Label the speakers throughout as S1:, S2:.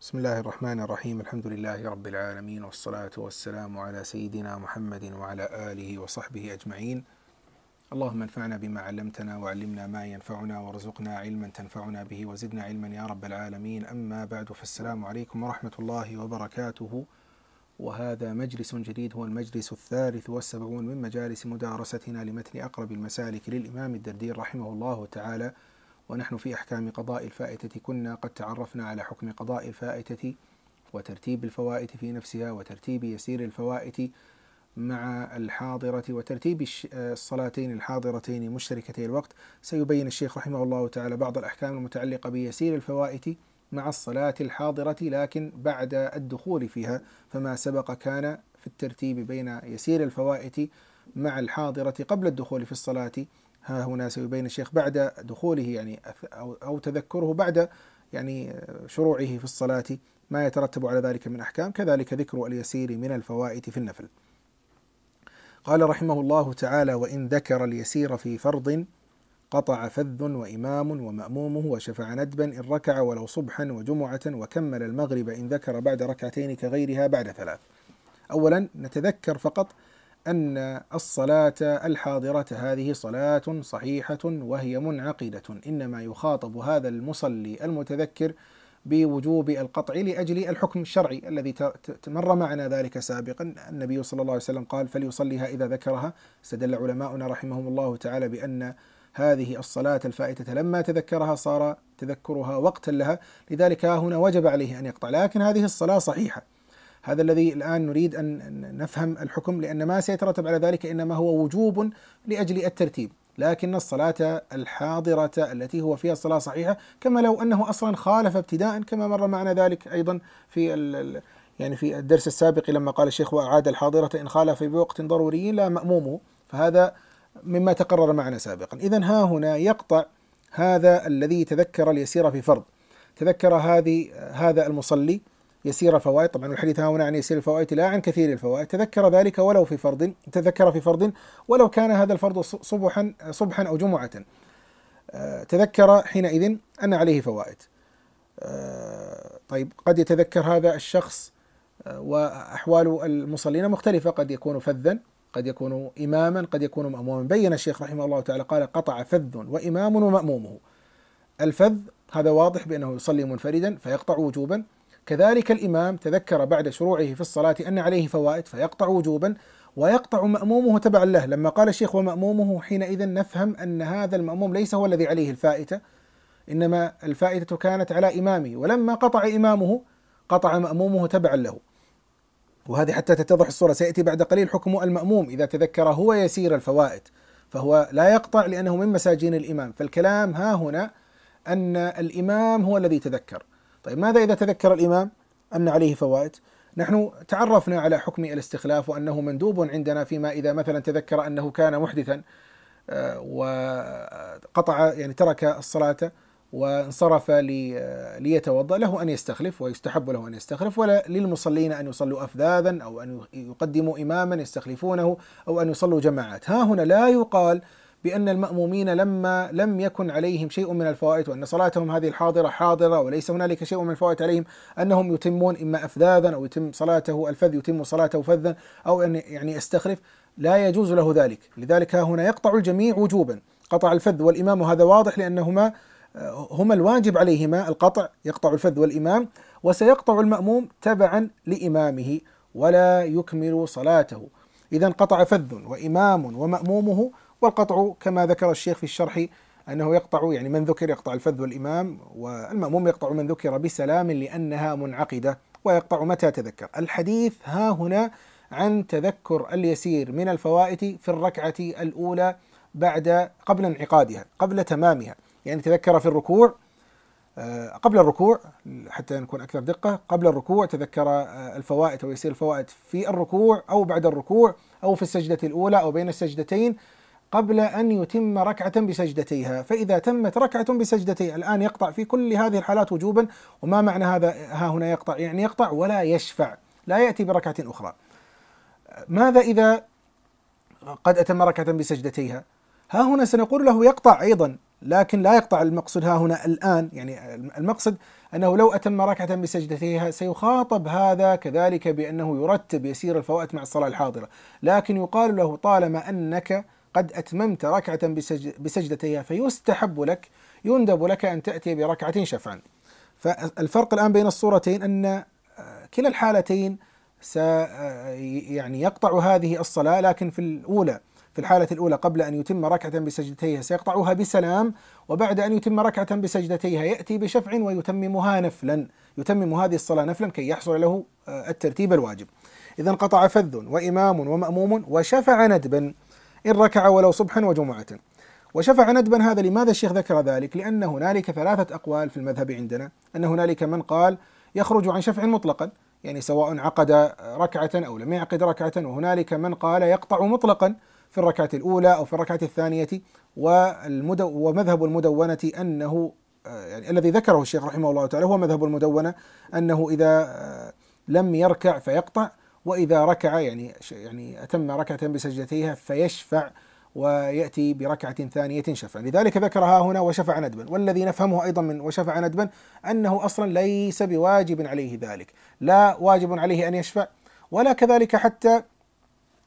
S1: بسم الله الرحمن الرحيم الحمد لله رب العالمين والصلاة والسلام على سيدنا محمد وعلى آله وصحبه أجمعين اللهم انفعنا بما علمتنا وعلمنا ما ينفعنا وارزقنا علما تنفعنا به وزدنا علما يا رب العالمين أما بعد فالسلام عليكم ورحمة الله وبركاته وهذا مجلس جديد هو المجلس الثالث والسبعون من مجالس مدارستنا لمتن أقرب المسالك للإمام الدردير رحمه الله تعالى ونحن في أحكام قضاء الفائتة كنا قد تعرفنا على حكم قضاء الفائتة وترتيب الفوائت في نفسها وترتيب يسير الفوائت مع الحاضرة وترتيب الصلاتين الحاضرتين مشتركتي الوقت. سيبين الشيخ رحمه الله تعالى بعض الأحكام المتعلقة بيسير الفوائت مع الصلاة الحاضرة لكن بعد الدخول فيها فما سبق كان في الترتيب بين يسير الفوائت مع الحاضرة قبل الدخول في الصلاة ها هنا سيبين الشيخ بعد دخوله يعني أو تذكره بعد يعني شروعه في الصلاة ما يترتب على ذلك من أحكام كذلك ذكر اليسير من الفوائد في النفل. قال رحمه الله تعالى وإن ذكر اليسير في فرض قطع فذ وإمام ومأمومه وشفع ندبا إن ركع ولو صبحا وجمعة وكمل المغرب إن ذكر بعد ركعتين كغيرها بعد ثلاث. أولا نتذكر فقط أن الصلاة الحاضرة هذه صلاة صحيحة وهي منعقدة. إنما يخاطب هذا المصلي المتذكر بوجوب القطع لأجل الحكم الشرعي الذي مر معنا ذلك سابقا. النبي صلى الله عليه وسلم قال فليصليها إذا ذكرها استدل علماؤنا رحمهم الله تعالى بأن هذه الصلاة الفائتة لما تذكرها صار تذكرها وقتا لها. لذلك هنا وجب عليه أن يقطع. لكن هذه الصلاة صحيحة. هذا الذي الآن نريد أن نفهم الحكم لأن ما سيترتب على ذلك إنما هو وجوب لأجل الترتيب. لكن الصلاة الحاضرة التي هو فيها الصلاة صحيحة كما لو أنه أصلا خالف ابتداء كما مر معنا ذلك أيضا في يعني في الدرس السابق لما قال الشيخ وأعاد الحاضرة إن خالف بوقت ضروري لا مأمومه فهذا مما تقرر معنا سابقا. إذا ها هنا يقطع هذا الذي تذكر اليسير في فرض. تذكر هذه هذا المصلي يسير فوائد طبعا الحديث هنا عن يسير الفوائد لا عن كثير الفوائد. تذكر ذلك ولو في فرض تذكر في فرض ولو كان هذا الفرض صبحا صبحا أو جمعة. تذكر حينئذ أن عليه فوائد. طيب قد يتذكر هذا الشخص وأحوال المصلين مختلفة. قد يكون فذا قد يكون إماما قد يكون مأموما. بين الشيخ رحمه الله تعالى قال قطع فذ وإمام ومأمومه. الفذ هذا واضح بأنه يصلي منفردا فيقطع وجوبا. كذلك الإمام تذكر بعد شروعه في الصلاة أن عليه فوائد فيقطع وجوبا ويقطع مأمومه تبعا له. لما قال الشيخ ومأمومه حينئذ نفهم أن هذا المأموم ليس هو الذي عليه الفائتة إنما الفائدة كانت على إمامه ولما قطع إمامه قطع مأمومه تبعا له. وهذه حتى تتضح الصورة سيأتي بعد قليل حكم المأموم إذا تذكر هو يسير الفوائد. فهو لا يقطع لأنه من مساجين الإمام. فالكلام ها هنا أن الإمام هو الذي تذكر. طيب ماذا إذا تذكر الإمام أن عليه فوائد؟ نحن تعرفنا على حكم الاستخلاف وأنه مندوب عندنا فيما إذا مثلا تذكر أنه كان محدثا وقطع يعني ترك الصلاة وانصرف ليتوضأ له أن يستخلف ويستحب له أن يستخلف ولا للمصلين أن يصلوا افذاذا أو أن يقدموا اماما يستخلفونه أو أن يصلوا جماعات. ها هنا لا يقال بأن المأمومين لما لم يكن عليهم شيء من الفوائد وأن صلاتهم هذه الحاضرة حاضرة وليس هنالك شيء من الفوائد عليهم أنهم يتمون إما أفذاذا أو يتم صلاته الفذ يتم صلاته فذا أو أن يعني يستخلف لا يجوز له ذلك. لذلك هنا يقطع الجميع وجوبا. قطع الفذ والإمام وهذا واضح لأنهما هما الواجب عليهما القطع يقطع الفذ والإمام وسيقطع المأموم تبعا لإمامه ولا يكمل صلاته. إذا قطع فذ وإمام ومأمومه والقطع كما ذكر الشيخ في الشرح أنه يقطع يعني من ذكر يقطع الفذ والإمام والمأموم يقطع من ذكر بسلام لأنها منعقدة ويقطع متى تذكر. الحديث ها هنا عن تذكر اليسير من الفوائت في الركعة الأولى بعد قبل انعقادها قبل تمامها. يعني تذكر في الركوع قبل الركوع حتى نكون أكثر دقة قبل الركوع تذكر الفوائد أو يسير الفوائد في الركوع أو بعد الركوع أو في السجدة الأولى أو بين السجدتين. قبل أن يتم ركعة بسجدتيها. فإذا تمت ركعة بسجدتيها الآن يقطع في كل هذه الحالات وجوبا وما معنى هذا؟ ها هنا يقطع يعني يقطع ولا يشفع. لا يأتي بركعة أخرى. ماذا إذا قد أتم ركعة بسجدتيها؟ ها هنا سنقول له يقطع أيضا لكن لا يقطع المقصد ها هنا الآن. يعني المقصد أنه لو أتم ركعة بسجدتيها سيخاطب هذا كذلك بأنه يرتب يسير الفوائت مع الصلاة الحاضرة. لكن يقال له طالما أنك قد أتممت ركعة بسجدتيها فيستحب لك يندب لك أن تأتي بركعة شفعا. فالفرق الآن بين الصورتين أن كلا الحالتين س يعني يقطع هذه الصلاة لكن في الأولى في الحالة الأولى قبل أن يتم ركعة بسجدتيها سيقطعها بسلام وبعد أن يتم ركعة بسجدتيها يأتي بشفع ويتممها نفلا يتمم هذه الصلاة نفلا كي يحصل له آه، الترتيب الواجب. إذا انقطع فذ وإمام ومأموم وشفع ندبا. إن ركع ولو صبحا وجمعة. وشفع ندبا هذا لماذا الشيخ ذكر ذلك؟ لأن هنالك ثلاثة أقوال في المذهب عندنا. أن هنالك من قال يخرج عن شفع مطلقا يعني سواء عقد ركعة أو لم يعقد ركعة وهنالك من قال يقطع مطلقا في الركعة الأولى أو في الركعة الثانية. والمدو ومذهب المدونة أنه يعني الذي ذكره الشيخ رحمه الله تعالى هو مذهب المدونة أنه إذا لم يركع فيقطع وإذا ركع يعني يعني أتم ركعة بسجدتيها فيشفع ويأتي بركعة ثانية شفع. لذلك ذكرها هنا وشفع ندبا. والذي نفهمه أيضا من وشفع ندبا أنه أصلا ليس بواجب عليه ذلك. لا واجب عليه أن يشفع ولا كذلك حتى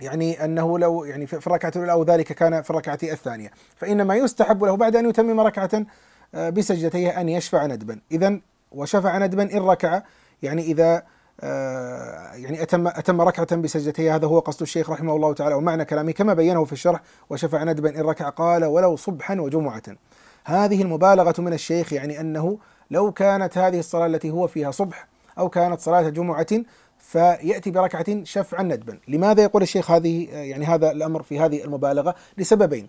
S1: يعني أنه لو يعني في الركعة الأولى أو ذلك كان في الركعة الثانية. فإنما يستحب له بعد أن يتمم ركعة آه، بسجدتيه أن يشفع ندبا. اذا وشفع ندبا إن ركع يعني إذا يعني اتم أتم ركعة بسجدتيه هذا هو قصد الشيخ رحمه الله تعالى ومعنى كلامه كما بينه في الشرح وشفع ندبا إن ركع قال ولو صبحا وجمعة هذه المبالغة من الشيخ يعني أنه لو كانت هذه الصلاة التي هو فيها صبح أو كانت صلاة جمعة فيأتي بركعة شفعا ندبا، لماذا يقول الشيخ هذه يعني هذا الأمر في هذه المبالغة؟ لسببين.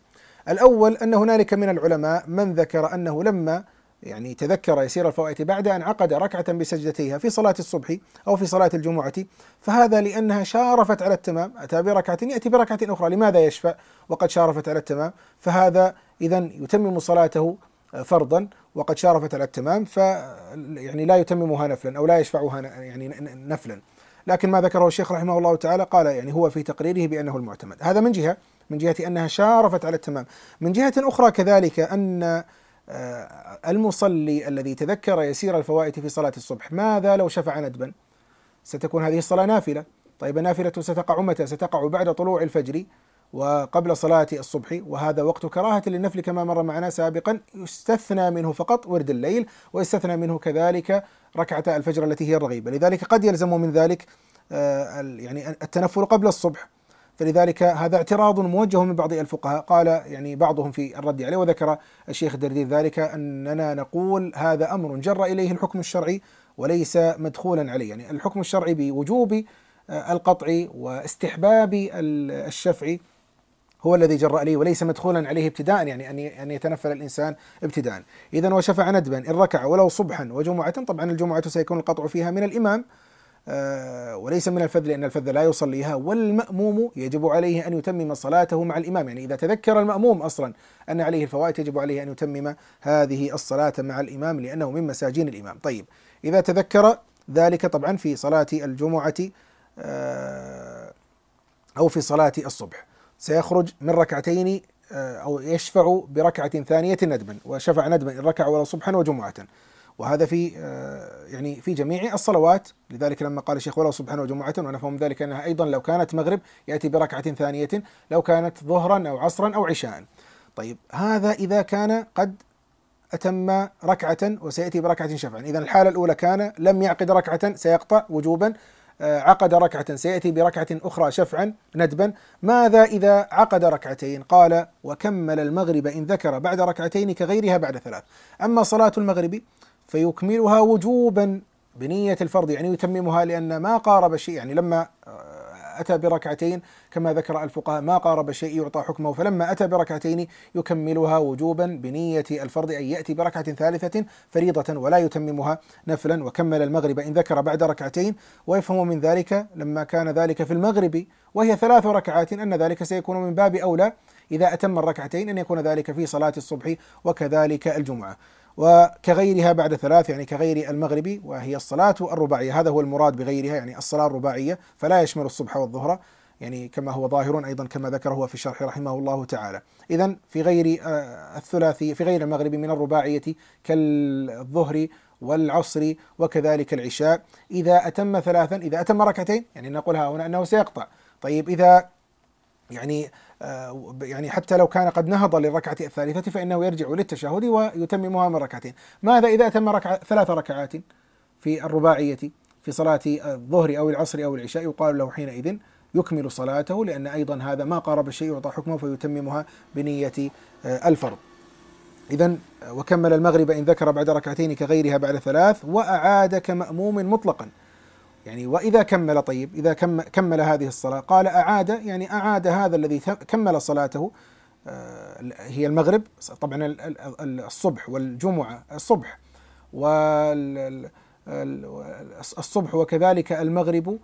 S1: الأول أن هنالك من العلماء من ذكر أنه لما يعني تذكر يسير الفوائت بعد أن عقد ركعة بسجدتيها في صلاة الصبح أو في صلاة الجمعة فهذا لأنها شارفت على التمام. أتى بركعة؟ يأتي بركعة أخرى. لماذا يشفع وقد شارفت على التمام. فهذا اذا يتمم صلاته فرضا وقد شارفت على التمام. ف يعني لا يتممها نفلا أو لا يشفعها يعني نفلا. لكن ما ذكره الشيخ رحمه الله تعالى قال يعني هو في تقريره بأنه المعتمد. هذا من جهة من جهة أنها شارفت على التمام. من جهة أخرى كذلك أن المصلي الذي تذكر يسير الفوائت في صلاة الصبح ماذا لو شفع ندبا؟ ستكون هذه الصلاة نافلة. طيب النافلة ستقع متى؟ ستقع بعد طلوع الفجر وقبل صلاة الصبح وهذا وقت كراهة للنفل كما مر معنا سابقا. يستثنى منه فقط ورد الليل ويستثنى منه كذلك ركعة الفجر التي هي الرغيبة. لذلك قد يلزم من ذلك آه، يعني التنفل قبل الصبح. فلذلك هذا اعتراض موجه من بعض الفقهاء. قال يعني بعضهم في الرد عليه وذكر الشيخ الدردير ذلك أننا نقول هذا أمر جر إليه الحكم الشرعي وليس مدخولا عليه. يعني الحكم الشرعي بوجوب آه، القطع واستحباب الشفع هو الذي جر عليه وليس مدخولا عليه ابتداء يعني أن أن يتنفل الإنسان ابتداء اذا وشفع ندبا إن ركع ولو صبحا وجمعة طبعا الجمعة سيكون القطع فيها من الإمام وليس من الفذ لأن الفذ لا يصليها والمأموم يجب عليه أن يتمم صلاته مع الإمام. يعني إذا تذكر المأموم أصلا أن عليه الفوائد يجب عليه أن يتمم هذه الصلاة مع الإمام لأنه من مساجين الإمام. طيب إذا تذكر ذلك طبعا في صلاة الجمعة آه، أو في صلاة الصبح سيخرج من ركعتين آه، أو يشفع بركعة ثانية ندبا وشفع ندبا إن ركع ولا صبحا وجمعة. وهذا في آه، يعني في جميع الصلوات. لذلك لما قال الشيخ ولو صبحا وجمعة ونفهم ذلك أنها أيضا لو كانت مغرب يأتي بركعة ثانية لو كانت ظهرا أو عصرا أو عشاء. طيب هذا إذا كان قد أتم ركعة وسيأتي بركعة شفعا. إذا الحالة الأولى كان لم يعقد ركعة سيقطع وجوبا آه، عقد ركعة سيأتي بركعة أخرى شفعا ندبا. ماذا إذا عقد ركعتين؟ قال وكمل المغرب إن ذكر بعد ركعتين كغيرها بعد ثلاث. أما صلاة المغرب فيكملها وجوبا بنية الفرض يعني يتممها لأن ما قارب شيء يعني لما أتى بركعتين كما ذكر الفقهاء ما قارب شيء يعطى حكمه فلما أتى بركعتين يكملها وجوبا بنية الفرض أن يأتي بركعة ثالثة فريضة ولا يتممها نفلا وكمل المغرب إن ذكر بعد ركعتين. ويفهم من ذلك لما كان ذلك في المغرب وهي ثلاث ركعات أن ذلك سيكون من باب أولى إذا أتم الركعتين أن يكون ذلك في صلاة الصبح وكذلك الجمعة. وكغيرها بعد ثلاث يعني كغير المغرب وهي الصلاة الرباعية. هذا هو المراد بغيرها يعني الصلاة الرباعية فلا يشمل الصبح والظهر يعني كما هو ظاهر أيضا كما ذكره في الشرح رحمه الله تعالى. اذا في غير آه، الثلاثي في غير المغرب من الرباعية كالظهر والعصر وكذلك العشاء. إذا أتم ثلاثا إذا أتم ركعتين يعني نقولها هنا أنه سيقطع. طيب إذا يعني يعني حتى لو كان قد نهض للركعة الثالثة فإنه يرجع للتشهد ويتممها من ركعتين. ماذا إذا أتم ركعة ثلاث ركعات في الرباعية في صلاة الظهر أو العصر أو العشاء؟ يقال له حينئذ يكمل صلاته لأن أيضا هذا ما قارب الشيء يعطى حكمه فيتممها بنية آه، الفرض. إذا آه، وكمل المغرب إن ذكر بعد ركعتين كغيرها بعد ثلاث وأعاد كمأموم مطلقا. يعني وإذا كمل طيب إذا كمل هذه الصلاة. قال أعاد يعني أعاد هذا الذي كمل صلاته آه، هي المغرب طبعا الصبح والجمعة الصبح والصبح وكذلك المغرب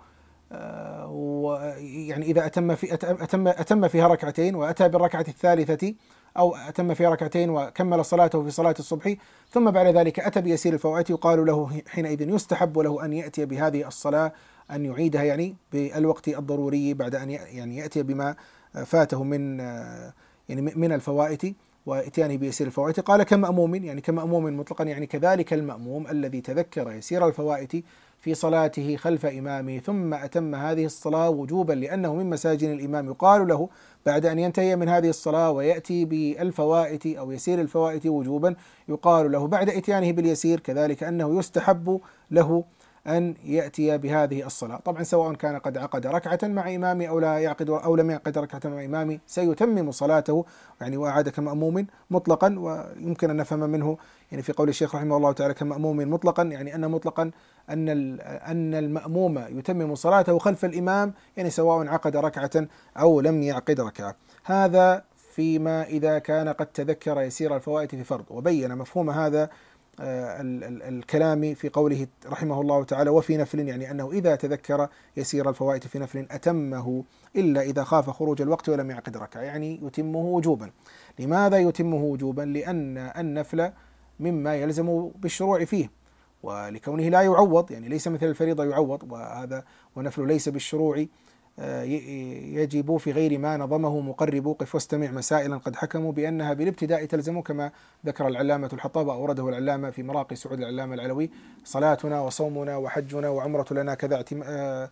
S1: آه، يعني إذا أتم في أتم أتم فيها ركعتين وأتى بالركعة الثالثة أو أتم فيها ركعتين وكمل صلاته في صلاة الصبح ثم بعد ذلك أتى بيسير الفوائت يقال له حينئذ يستحب له أن يأتي بهذه الصلاة أن يعيدها يعني بالوقت الضروري بعد أن يعني يأتي بما فاته من يعني من الفوائت وإتيانه بيسير الفوائت قال كمأموم يعني كمأموم مطلقا يعني كذلك المأموم الذي تذكر يسير الفوائت في صلاته خلف إمامه ثم أتم هذه الصلاة وجوبا لأنه من مساجن الإمام. يقال له بعد أن ينتهي من هذه الصلاة ويأتي بالفوائت أو يسير الفوائت وجوبا يقال له بعد إتيانه باليسير كذلك أنه يستحب له أن يأتي بهذه الصلاة. طبعا سواء كان قد عقد ركعة مع إمامي أو لا يعقد أو لم يعقد ركعة مع إمامي سيتمم صلاته يعني وأعاد كمأموم مطلقا ويمكن أن نفهم منه يعني في قول الشيخ رحمه الله تعالى كمأموم مطلقا يعني أن مطلقا أن أن المأموم يتمم صلاته خلف الإمام يعني سواء عقد ركعة أو لم يعقد ركعة. هذا فيما إذا كان قد تذكر يسير الفوائد في فرض وبين مفهوم هذا آه، الكلام في قوله رحمه الله تعالى وفي نفل يعني أنه إذا تذكر يسير الفوائد في نفل أتمه إلا إذا خاف خروج الوقت ولم يعقد ركعة يعني يتمه وجوبا. لماذا يتمه وجوبا؟ لأن النفل مما يلزم بالشروع فيه ولكونه لا يعوض يعني ليس مثل الفريضة يعوض وهذا ونفل ليس بالشروع يجب في غير ما نظمه مقرب قف واستمع مسائلا قد حكموا بأنها بالابتداء تلزم كما ذكر العلامة الحطاب وأورده العلامة في مراقي سعود العلامة العلوي. صلاتنا وصومنا وحجنا وعمرة لنا كذا آه،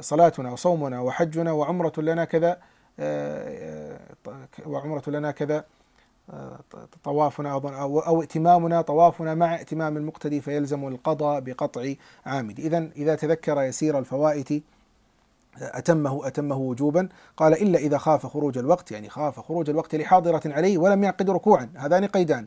S1: صلاتنا وصومنا وحجنا وعمرة لنا كذا آه، وعمرة لنا كذا طوافنا أو, أو ائتمامنا طوافنا مع ائتمام المقتدي فيلزم القضاء بقطع عامد. إذا إذا تذكر يسير الفوائت أتمه أتمه وجوبا. قال إلا إذا خاف خروج الوقت يعني خاف خروج الوقت لحاضرة عليه ولم يعقد ركوعا. هذان قيدان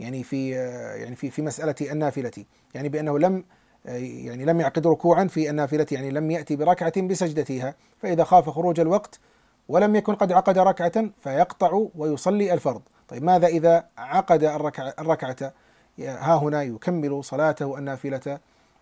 S1: يعني في يعني في في مسألة النافلة. يعني بأنه لم يعني لم يعقد ركوعا في النافلة يعني لم يأتي بركعة بسجدتها. فإذا خاف خروج الوقت ولم يكن قد عقد ركعة فيقطع ويصلي الفرض. طيب ماذا إذا عقد الركعة, الركعة؟ ها هنا يكمل صلاته النافلة.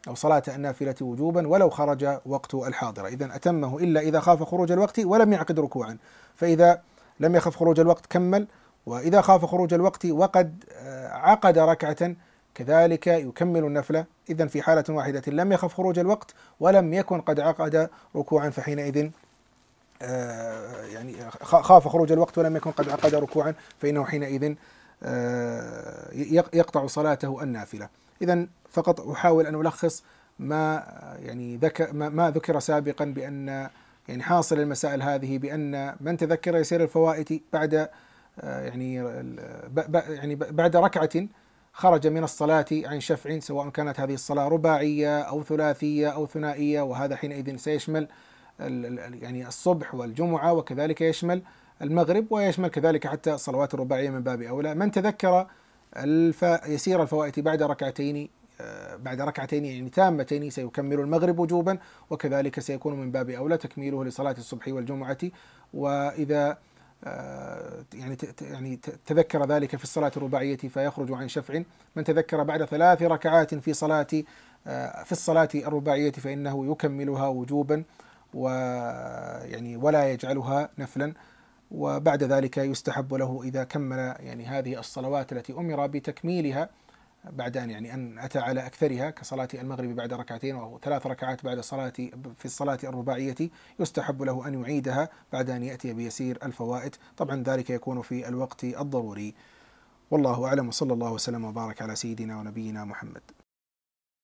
S1: أو صلاة النافلة وجوبا ولو خرج وقت الحاضرة. إذا أتمه إلا إذا خاف خروج الوقت ولم يعقد ركوعا. فإذا لم يخف خروج الوقت كمل وإذا خاف خروج الوقت وقد آه، عقد ركعة كذلك يكمل النفلة إذا في حالة واحدة لم يخف خروج الوقت ولم يكن قد عقد ركوعا فحينئذ آه، يعني خاف خروج الوقت ولم يكن قد عقد ركوعا فإنه حينئذ آه، يقطع صلاته النافلة. إذا فقط أحاول أن ألخص ما يعني ذكر ما ذكر سابقا بأن يعني حاصل المسائل هذه بأن من تذكر يسير الفوائد بعد يعني يعني بعد ركعة خرج من الصلاة عن شفع سواء كانت هذه الصلاة رباعية أو ثلاثية أو ثنائية وهذا حينئذ سيشمل يعني الصبح والجمعة وكذلك يشمل المغرب ويشمل كذلك حتى الصلوات الرباعية من باب أولى. من تذكر الف يسير الفوائد بعد ركعتين آه، بعد ركعتين يعني تامتين سيكمل المغرب وجوبا وكذلك سيكون من باب أولى تكميله لصلاة الصبح والجمعة. وإذا آه، يعني يعني تذكر ذلك في الصلاة الرباعية فيخرج عن شفع. من تذكر بعد ثلاث ركعات في صلاة آه، في الصلاة الرباعية فإنه يكملها وجوبا ويعني ولا يجعلها نفلا. وبعد ذلك يستحب له إذا كمل يعني هذه الصلوات التي أمر بتكميلها بعد أن يعني أن أتى على أكثرها كصلاة المغرب بعد ركعتين أو ثلاث ركعات بعد صلاة في الصلاة الرباعية يستحب له أن يعيدها بعد أن يأتي بيسير الفوائد. طبعا ذلك يكون في الوقت الضروري. والله أعلم وصلى الله وسلم وبارك على سيدنا ونبينا محمد.